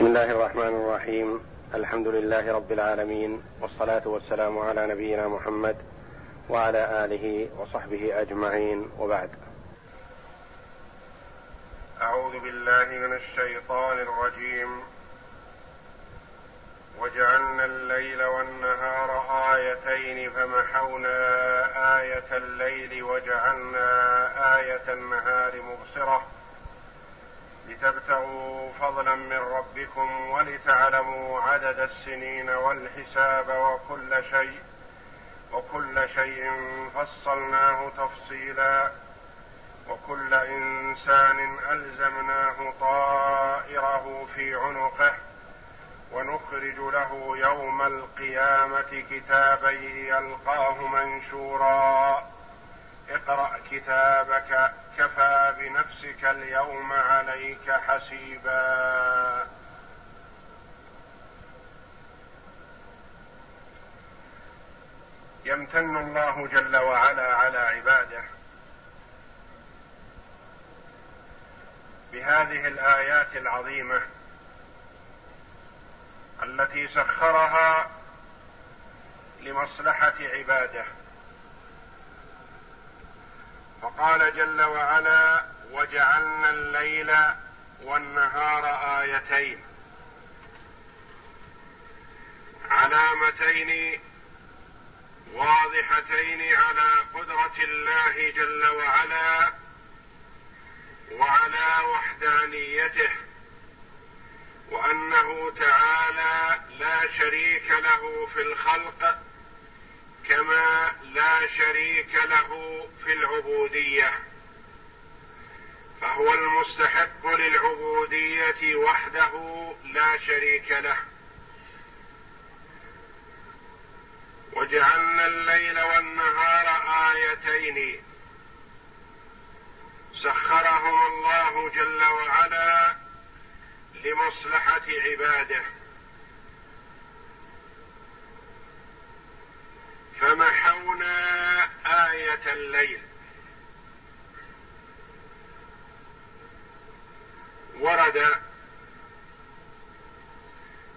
بسم الله الرحمن الرحيم. الحمد لله رب العالمين والصلاة والسلام على نبينا محمد وعلى آله وصحبه أجمعين. وبعد. أعوذ بالله من الشيطان الرجيم. وجعلنا الليل والنهار آيتين فمحونا آية الليل وجعلنا آية النهار مبصرة. لتبتغوا فضلا من ربكم ولتعلموا عدد السنين والحساب وكل شيء وكل شيء فصلناه تفصيلا وكل إنسان ألزمناه طائره في عنقه ونخرج له يوم القيامة كتابا يلقاه منشورا. اقرأ كتابك كفى بنفسك اليوم عليك حسيبا. يمتن الله جل وعلا على عباده. بهذه الآيات العظيمة التي سخرها لمصلحة عباده. فقال جل وعلا وجعلنا الليل والنهار آيتين. علامتين واضحتين على قدرة الله جل وعلا وعلى وحدانيته وأنه تعالى لا شريك له في الخلق كما لا شريك له في العبودية فهو المستحق للعبودية وحده لا شريك له. وجعلنا الليل والنهار آيتين. سخرهما الله جل وعلا لمصلحة عباده. فمحونا آية الليل. ورد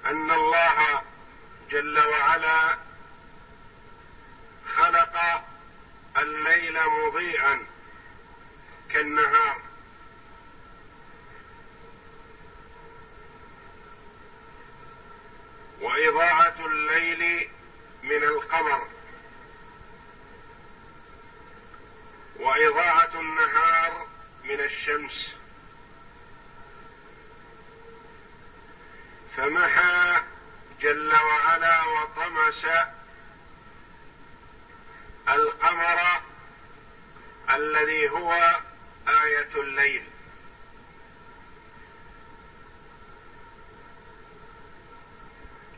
أن الله جل وعلا خلق الليل مضيئا كالنهار. وإضاءة الليل من القمر. وإضاعة النهار من الشمس. فمحى جل وعلا وطمس القمر الذي هو آية الليل.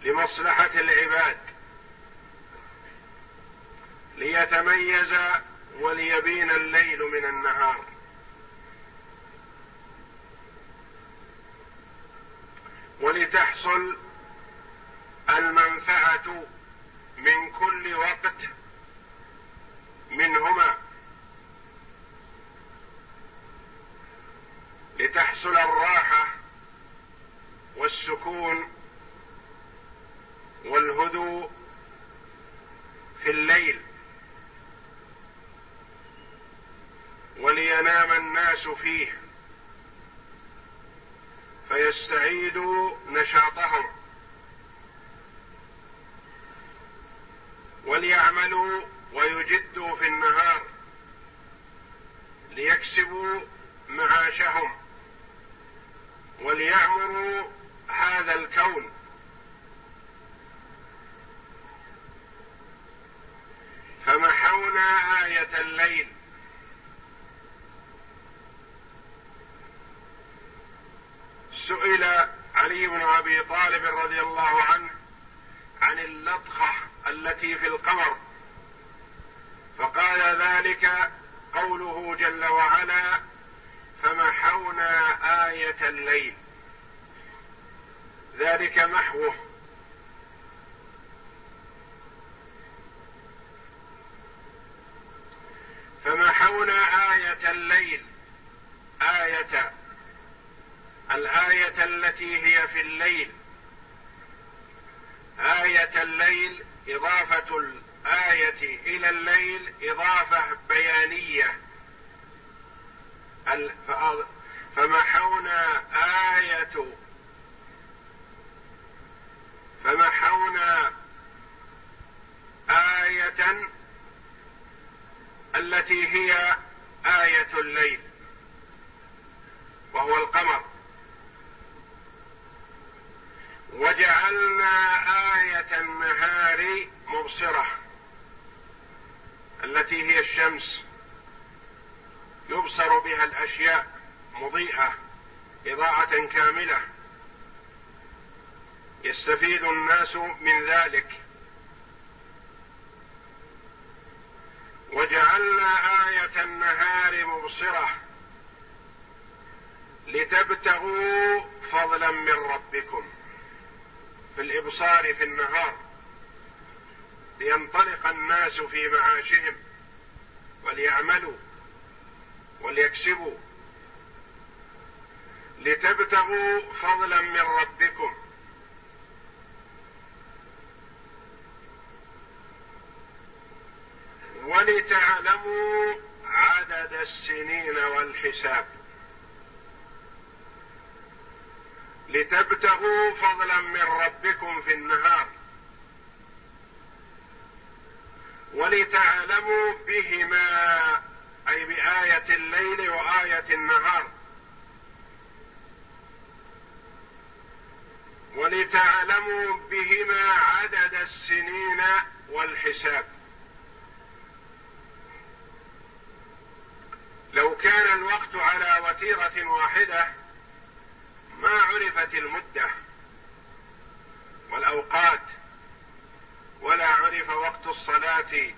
لمصلحة العباد. ليتميز وليبين الليل من النهار. ولتحصل المنفعة من كل وقت منهما. لتحصل الراحة والسكون والهدوء في الليل. ولينام الناس فيه. فيستعيدوا نشاطهم. وليعملوا ويجدوا في النهار. ليكسبوا معاشهم. وليعمروا هذا الكون. فمحونا آية الليل. سئل علي بن أبي طالب رضي الله عنه عن اللطخة التي في القمر. فقال ذلك قوله جل وعلا فمحونا آية الليل. ذلك محوه. فمحونا آية الليل. آية الآية التي هي في الليل. آية الليل إضافة الآية إلى الليل إضافة بيانية. فمحونا آية فمحونا آية التي هي آية الليل وهو القمر. وجعلنا آية النهار مبصرة التي هي الشمس. يبصر بها الأشياء مضيئة إضاءة كاملة. يستفيد الناس من ذلك. وجعلنا آية النهار مبصرة لتبتغوا فضلا من ربكم. في الإبصار في النهار لينطلق الناس في معاشهم وليعملوا وليكسبوا. لتبتغوا فضلا من ربكم. ولتعلموا عدد السنين والحساب. لتبتغوا فضلا من ربكم في النهار ولتعلموا بهما أي بآية الليل وآية النهار. ولتعلموا بهما عدد السنين والحساب. لو كان الوقت على وتيرة واحدة ما عرفت المدة والأوقات ولا عرف وقت الصلاة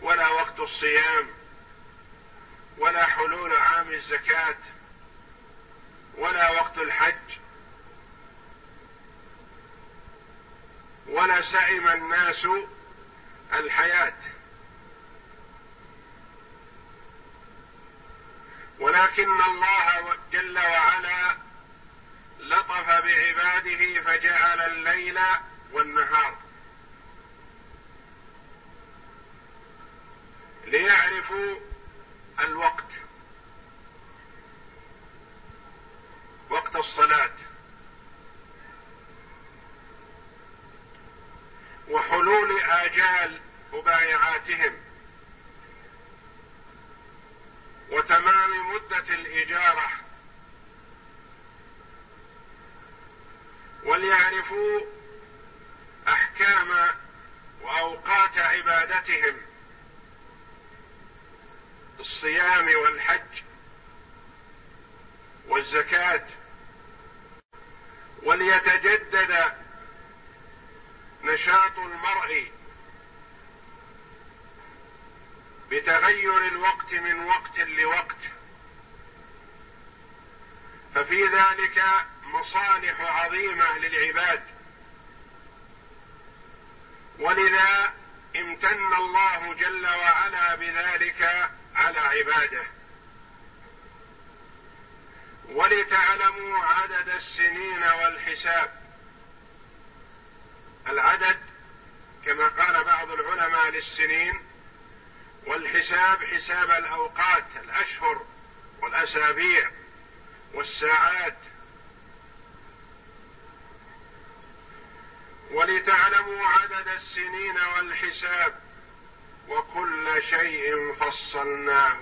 ولا وقت الصيام ولا حلول عام الزكاة ولا وقت الحج ولا سئم الناس الحياة. ولكن الله جل وعلا لطف بعباده فجعل الليل والنهار. ليعرفوا الوقت. وقت الصلاة. وحلول آجال مبايعاتهم. وتمام مدة الإجارة. وليعرفوا أحكام وأوقات عبادتهم. الصيام والحج والزكاة. وليتجدد نشاط المرء بتغير الوقت من وقت لوقت. ففي ذلك مصالح عظيمة للعباد. ولذا امتن الله جل وعلا بذلك على عباده. ولتعلموا عدد السنين والحساب. العدد كما قال بعض العلماء للسنين والحساب حساب الأوقات الأشهر والأسابيع والساعات. ولتعلموا عدد السنين والحساب وكل شيء فصلناه.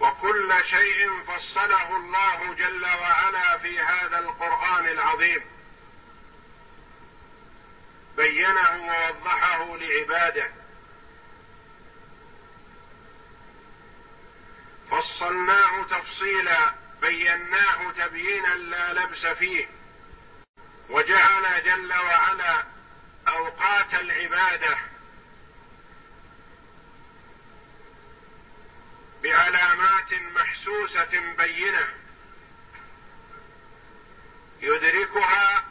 وكل شيء فصله الله جل وعلا في هذا القرآن العظيم. بينه ووضحه لعباده. فصلناه تفصيلا بيناه تبيينا لا لبس فيه. وجعل جل وعلا أوقات العبادة. بعلامات محسوسة بينة. يدركها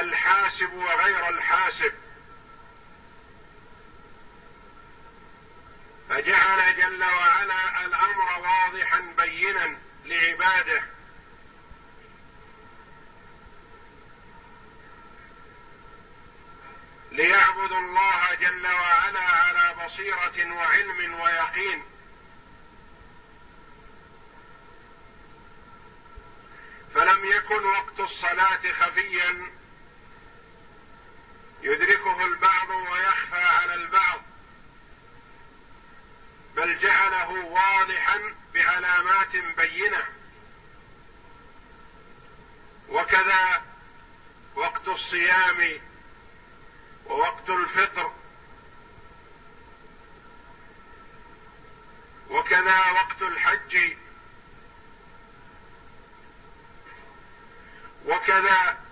الحاسب وغير الحاسب. فجعل جل وعلا الأمر واضحا بينا لعباده. ليعبدوا الله جل وعلا على بصيرة وعلم ويقين. فلم يكن وقت الصلاة خفيا. يدركه البعض ويخفى على البعض بل جعله واضحا بعلامات بينة. وكذا وقت الصيام ووقت الفطر وكذا وقت الحج وكذا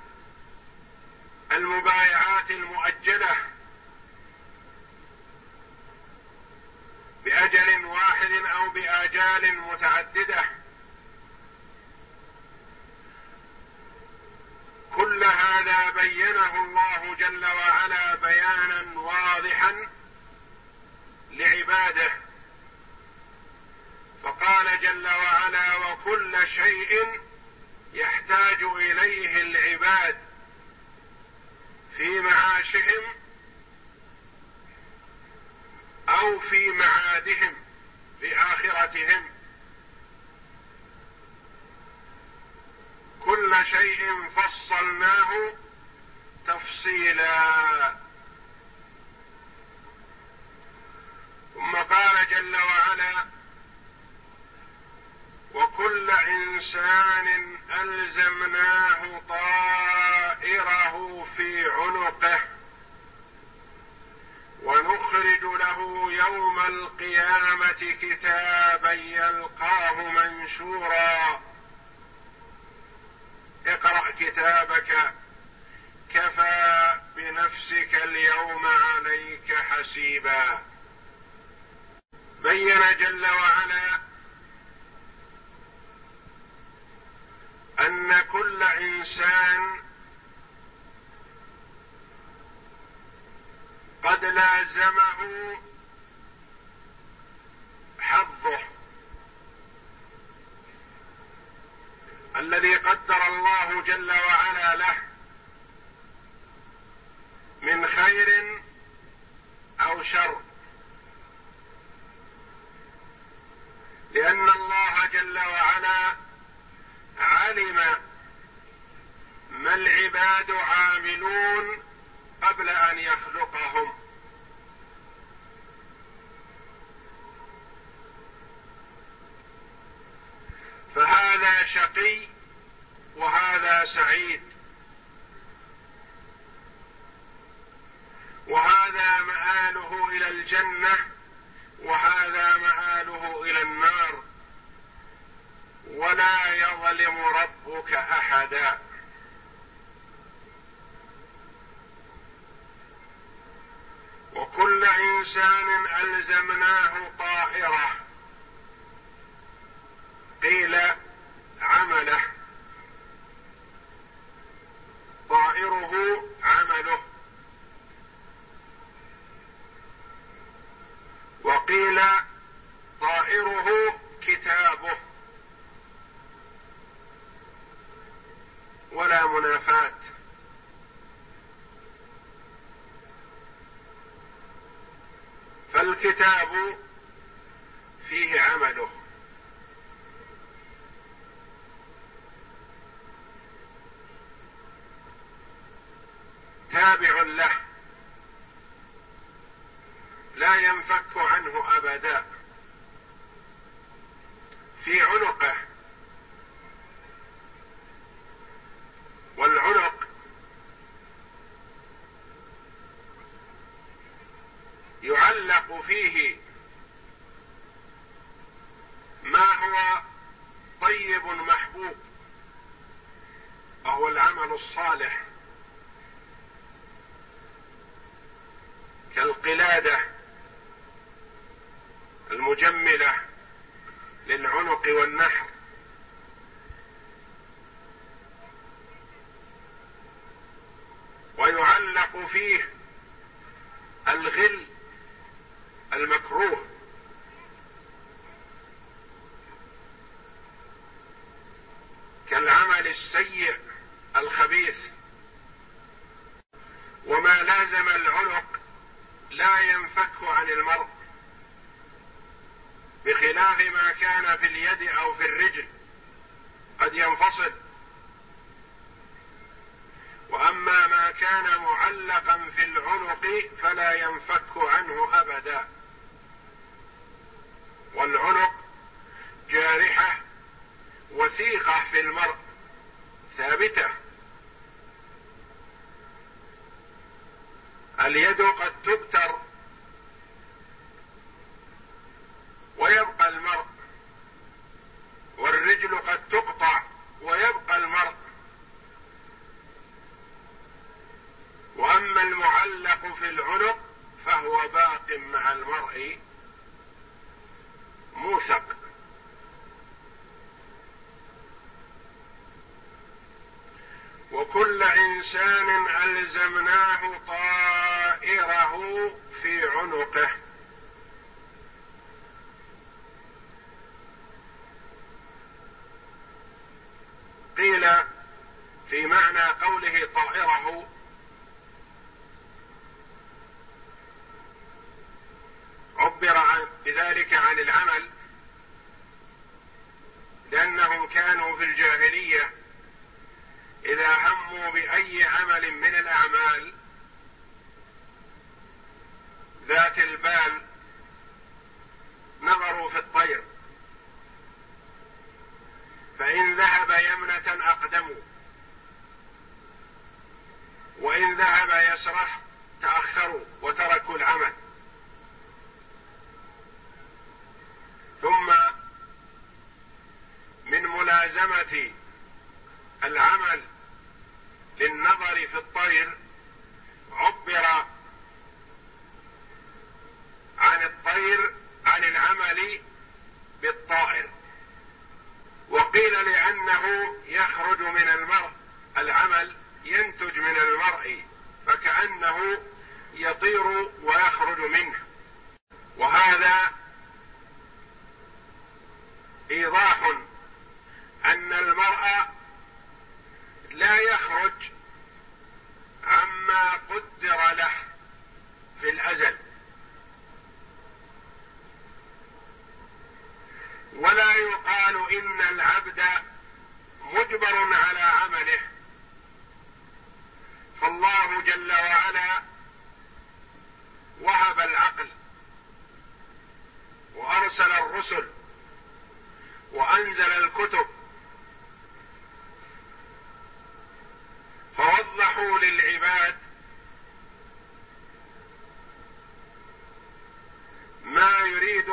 المبايعات المؤجلة بأجل واحد أو بآجال متعددة. كل هذا بينه الله جل وعلا بيانا واضحا لعباده. فقال جل وعلا وكل شيء يحتاج إليه العباد. في معاشهم أو في معادهم في آخرتهم. كل شيء فصلناه تفصيلا. ثم قال جل وعلا وكل إنسان ألزمناه طائره في عنقه ونخرج له يوم القيامة كتابا يلقاه منشورا. اقرأ كتابك كفى بنفسك اليوم عليك حسيبا. بين جل وعلا أن كل إنسان قد لازمه حظه. الذي قدر الله جل وعلا له من خير أو شر. لأن الله جل وعلا علم ما العباد عاملون قبل أن يخلقهم. فهذا شقي وهذا سعيد. وهذا مآله إلى الجنة وهذا مآله إلى النار. ولا يظلم ربك أحدا. وكل إنسان ألزمناه طائره قيل عمله. طائره عمله. وقيل طائره كتابه. ولا منافاة. فالكتاب فيه عمله. تابع له. لا ينفك عنه أبدا. في عنقه. والعنق. يعلق فيه ما هو طيب محبوب وهو العمل الصالح. كالقلادة المجملة للعنق والنحر. ويعلق فيه الغل المكروه. العمل السيء الخبيث. وما لازم العنق لا ينفك عن المرء بخلاف ما كان في اليد أو في الرجل. قد ينفصل. واما ما كان معلقا في العنق فلا ينفك عنه ابدا. والعنق جارحة وثيقه في المرء ثابتة. اليد قد تبتر ويبقى المرء والرجل قد تقطع ويبقى المرء. وأما المعلق في العنق فهو باق مع المرء موثق. وكل إنسان ألزمناه طائره في عنقه. Betty.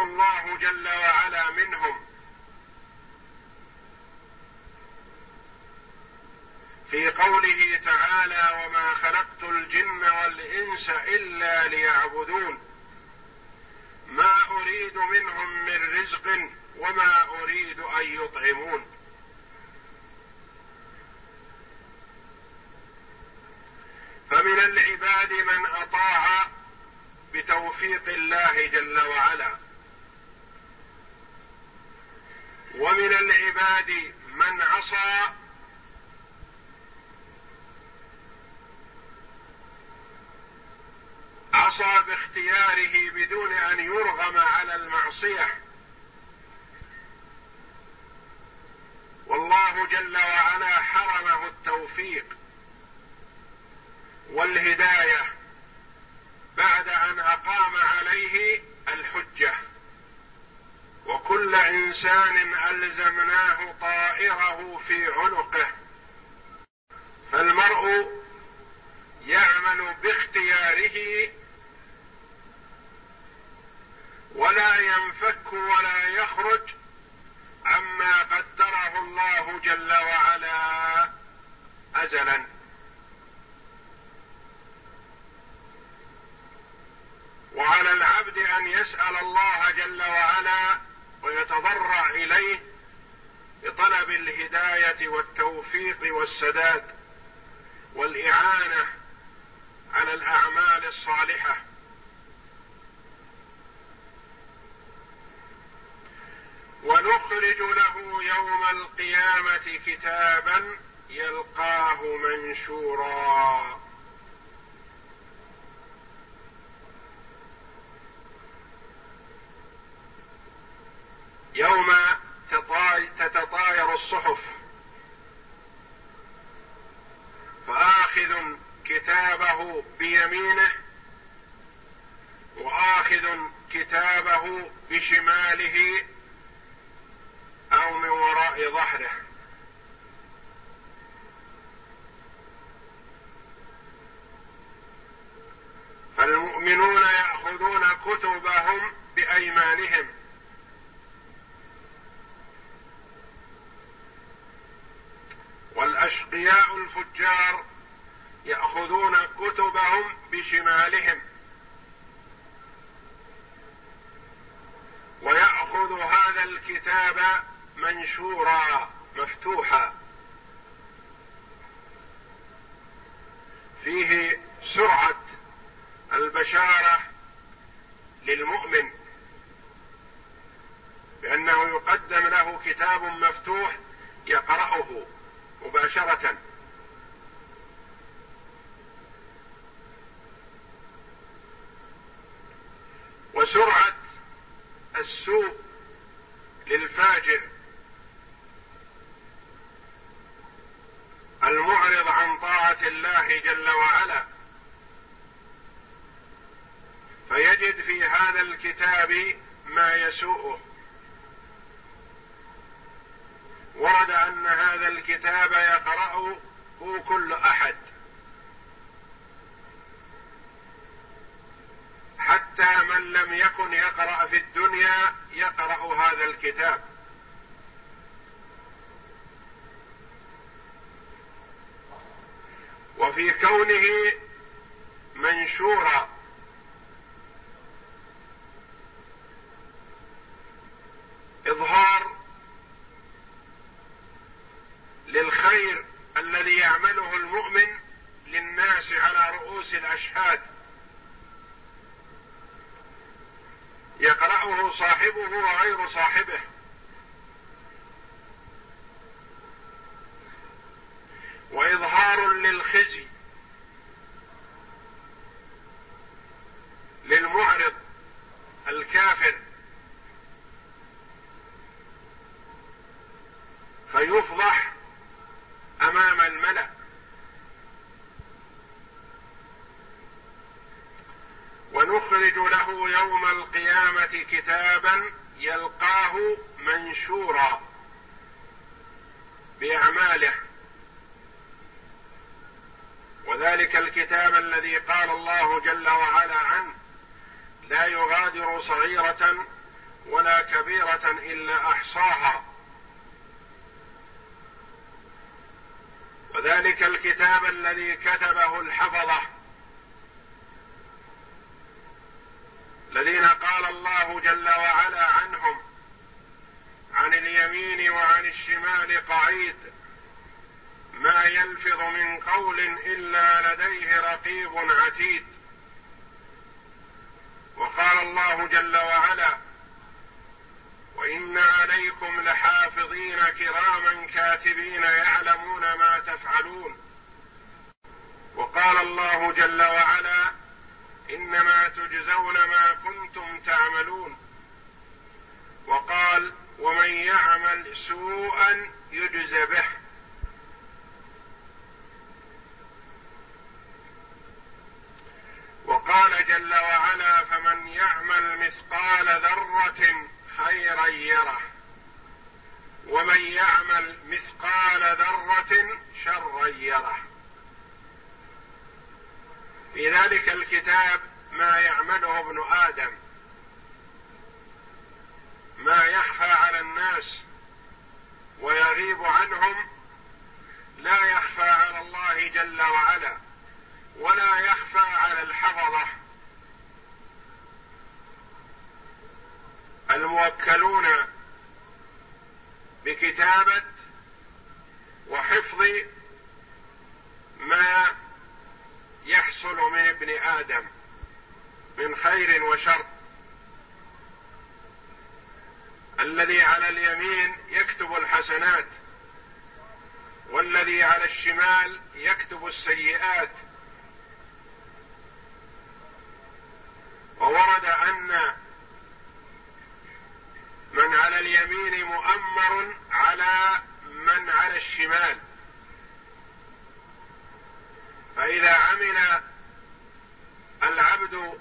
الله جل وعلا منهم. في قوله تعالى وما خلقت الجن والإنس إلا ليعبدون ما أريد منهم من رزق وما أريد أن يطعمون. فمن العباد من أطاع بتوفيق الله جل وعلا. ومن العباد من عصى عصى باختياره بدون أن يرغم على المعصية. والله جل وعلا حرمه التوفيق والهداية بعد أن أقام عليه الحجه وكل إنسان ألزمناه طائره في عنقه فالمرء يعمل باختياره ولا ينفك ولا يخرج عما قدره الله جل وعلا ازلا. وعلى العبد أن يسأل الله جل وعلا ويتضرع إليه بطلب الهداية والتوفيق والسداد والإعانة على الأعمال الصالحة. ونخرج له يوم القيامة كتابا يلقاه منشورا. بشماله أو من وراء ظهره. فالمؤمنون يأخذون كتبهم بأيمانهم. والأشقياء الفجار يأخذون كتبهم بشمالهم وياخذ هذا الكتاب منشورا مفتوحا. فيه سرعة البشارة للمؤمن بأنه يقدم له كتاب مفتوح يقرأه مباشرة. وسرعة السوء للفاجر المعرض عن طاعة الله جل وعلا. فيجد في هذا الكتاب ما يسوءه. ورد أن هذا الكتاب يقرأه كل أحد. حتى من لم يكن يقرأ في الدنيا يقرأ هذا الكتاب. وفي كونه منشورا. إظهار للخير الذي يعمله المؤمن للناس على رؤوس الأشهاد. يقرأه صاحبه وغير صاحبه وإظهار للخزي للمعرض الكافر فيفضح امام الملا ونخرج له يوم القيامه كتابا يلقاه منشورا باعماله وذلك الكتاب الذي قال الله جل وعلا عنه لا ولا كبيرة إلا أحصاها. وذلك الكتاب الذي كتبه الحفظة. الذين قال الله جل وعلا عنهم عن اليمين وعن الشمال قعيد ما يلفظ من قول إلا لديه رقيب عتيد. وقال الله جل وعلا وإن عليكم لحافظين كراما كاتبين يعلمون ما تفعلون. وقال الله جل وعلا إنما تجزون ما كنتم تعملون. وقال ومن يعمل سوءا يجز به. وقال جل وعلا فمن يعمل مثقال ذرة خيرا يره. ومن يعمل مثقال ذرة شرا يره. في ذلك الكتاب ما يعمله ابن آدم. ما يخفى على الناس ويغيب عنهم لا يخفى على الله جل وعلا. ولا يخفى على الحفظة. الموكلون بكتابة وحفظ ما يحصل من ابن آدم من خير وشر. الذي على اليمين يكتب الحسنات والذي على الشمال يكتب السيئات. وورد أن من على اليمين مؤمر على من على الشمال. فإذا عمل العبد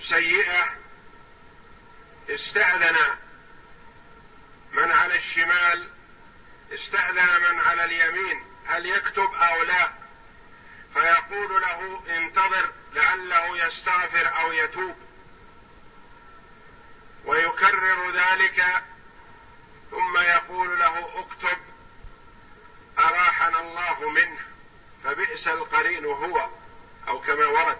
سيئة استأذن من على الشمال استأذن من على اليمين هل يكتب أو لا؟ فيقول له انتظر لعله يستغفر أو يتوب. ويكرر ذلك ثم يقول له اكتب اراحنا الله منه فبئس القرين هو أو كما ورد.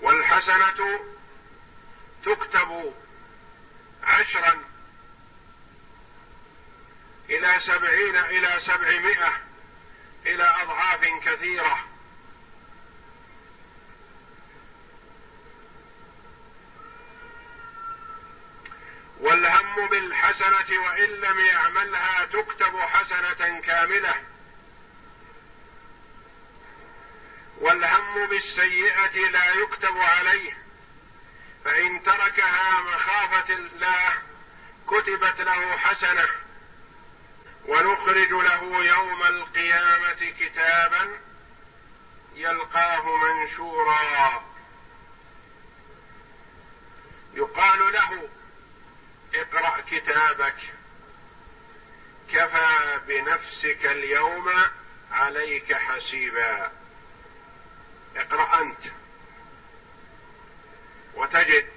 والحسنة تكتب عشرا إلى سبعين إلى سبعمائة إلى أضعاف كثيرة. والهم بالحسنة وإن لم يعملها تكتب حسنة كاملة. والهم بالسيئة لا يكتب عليه. فإن تركها مخافة الله كتبت له حسنة. ونخرج له يوم القيامة كتابا يلقاه منشورا. يقال له اقرأ كتابك. كفى بنفسك اليوم عليك حسيبا. اقرأ أنت. وتجد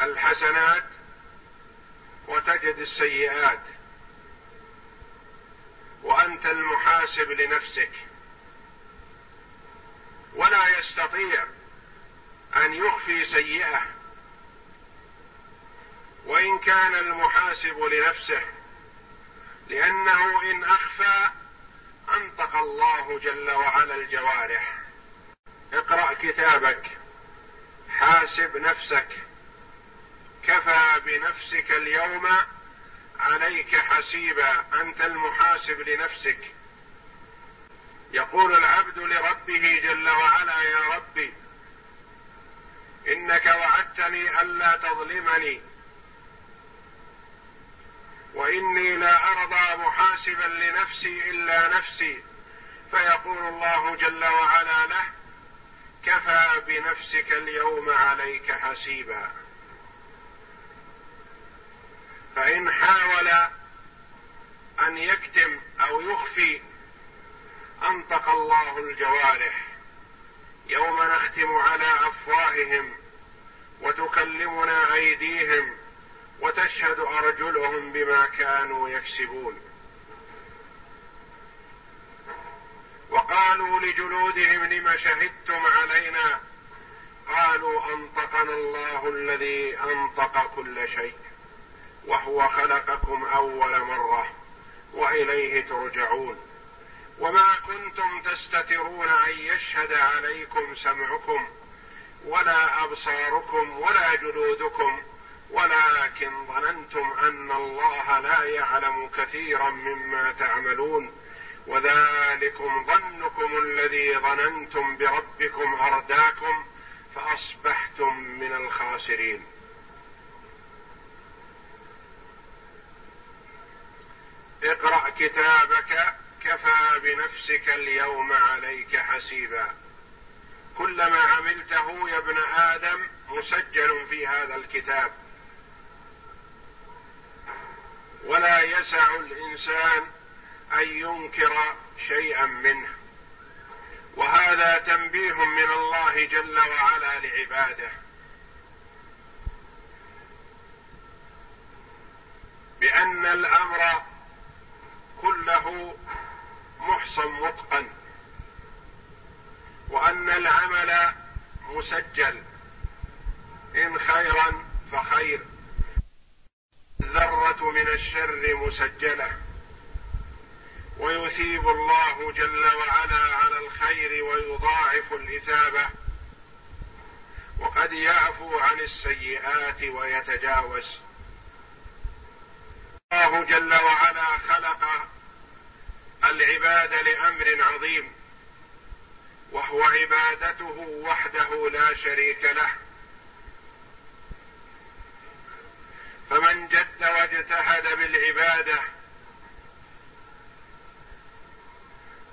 الحسنات وتجد السيئات. وأنت المحاسب لنفسك. ولا يستطيع أن يخفي سيئه. وإن كان المحاسب لنفسه لأنه إن أخفى أنطق الله جل وعلا الجوارح. اقرأ كتابك. حاسب نفسك. كفى بنفسك اليوم عليك حسيبا أنت المحاسب لنفسك. يقول العبد لربه جل وعلا يا ربي إنك وعدتني ألا تظلمني وإني لا أرضى محاسبا لنفسي إلا نفسي. فيقول الله جل وعلا له كفى بنفسك اليوم عليك حسيبا. فإن حاول أن يكتم أو يخفي أنطق الله الجوارح يوم نختم على أفواههم وتكلمنا أيديهم وتشهد أرجلهم بما كانوا يكسبون. وقالوا لجلودهم لم شهدتم علينا؟ قالوا أنطقنا الله الذي أنطق كل شيء. وهو خلقكم أول مرة وإليه ترجعون. وما كنتم تستترون أن يشهد عليكم سمعكم ولا أبصاركم ولا جلودكم ولكن ظننتم أن الله لا يعلم كثيرا مما تعملون. وذلكم ظنكم الذي ظننتم بربكم أرداكم فأصبحتم من الخاسرين. اقرأ كتابك كفى بنفسك اليوم عليك حسيبا. كلما عملته يا ابن آدم مسجل في هذا الكتاب. ولا يسع الإنسان أن ينكر شيئا منه. وهذا تنبيه من الله جل وعلا لعباده. بأن الأمر كله محصن متقن وأن العمل مسجل إن خيرا فخير. الذرة من الشر مسجلة ويثيب الله جل وعلا على الخير ويضاعف الإثابة وقد يعفو عن السيئات ويتجاوز. الله جل وعلا خلق العباد لأمر عظيم وهو عبادته وحده لا شريك له. فمن جد واجتهد بالعبادة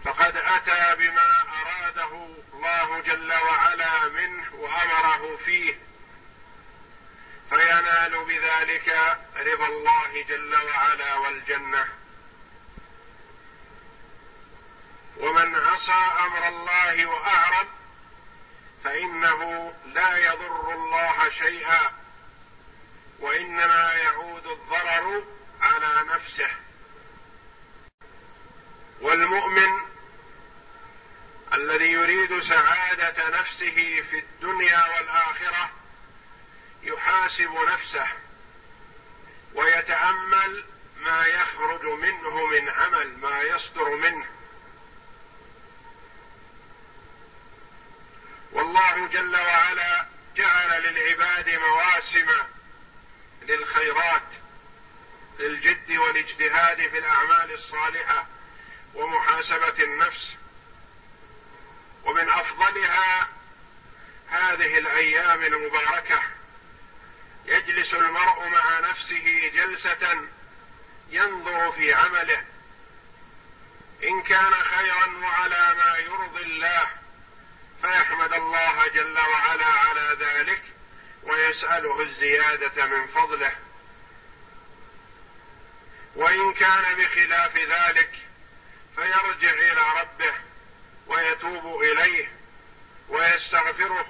فقد أتى بما أراده الله جل وعلا منه وأمره فيه. فينال بذلك رضا الله جل وعلا والجنة. ومن عصى أمر الله وأعرض فإنه لا يضر الله شيئا وإنما يعود الضرر على نفسه. والمؤمن الذي يريد سعادة نفسه في الدنيا والآخرة يحاسب نفسه ويتأمل ما يخرج منه من عمل ما يصدر منه. والله جل وعلا جعل للعباد مواسم للخيرات للجد والاجتهاد في الأعمال الصالحة ومحاسبة النفس. ومن أفضلها هذه الأيام المباركة. يجلس المرء مع نفسه جلسة ينظر في عمله. إن كان خيرا وعلى ما يرضي الله فيحمد الله جل وعلا على ذلك ويسأله الزيادة من فضله. وإن كان بخلاف ذلك فيرجع إلى ربه ويتوب إليه ويستغفره.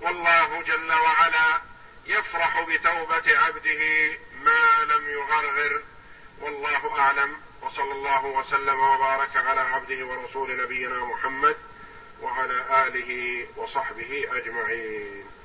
والله جل وعلا يفرح بتوبة عبده ما لم يغرغر. والله أعلم. وصلى الله وسلم وبارك على عبده ورسول نبينا محمد وعلى آله وصحبه أجمعين.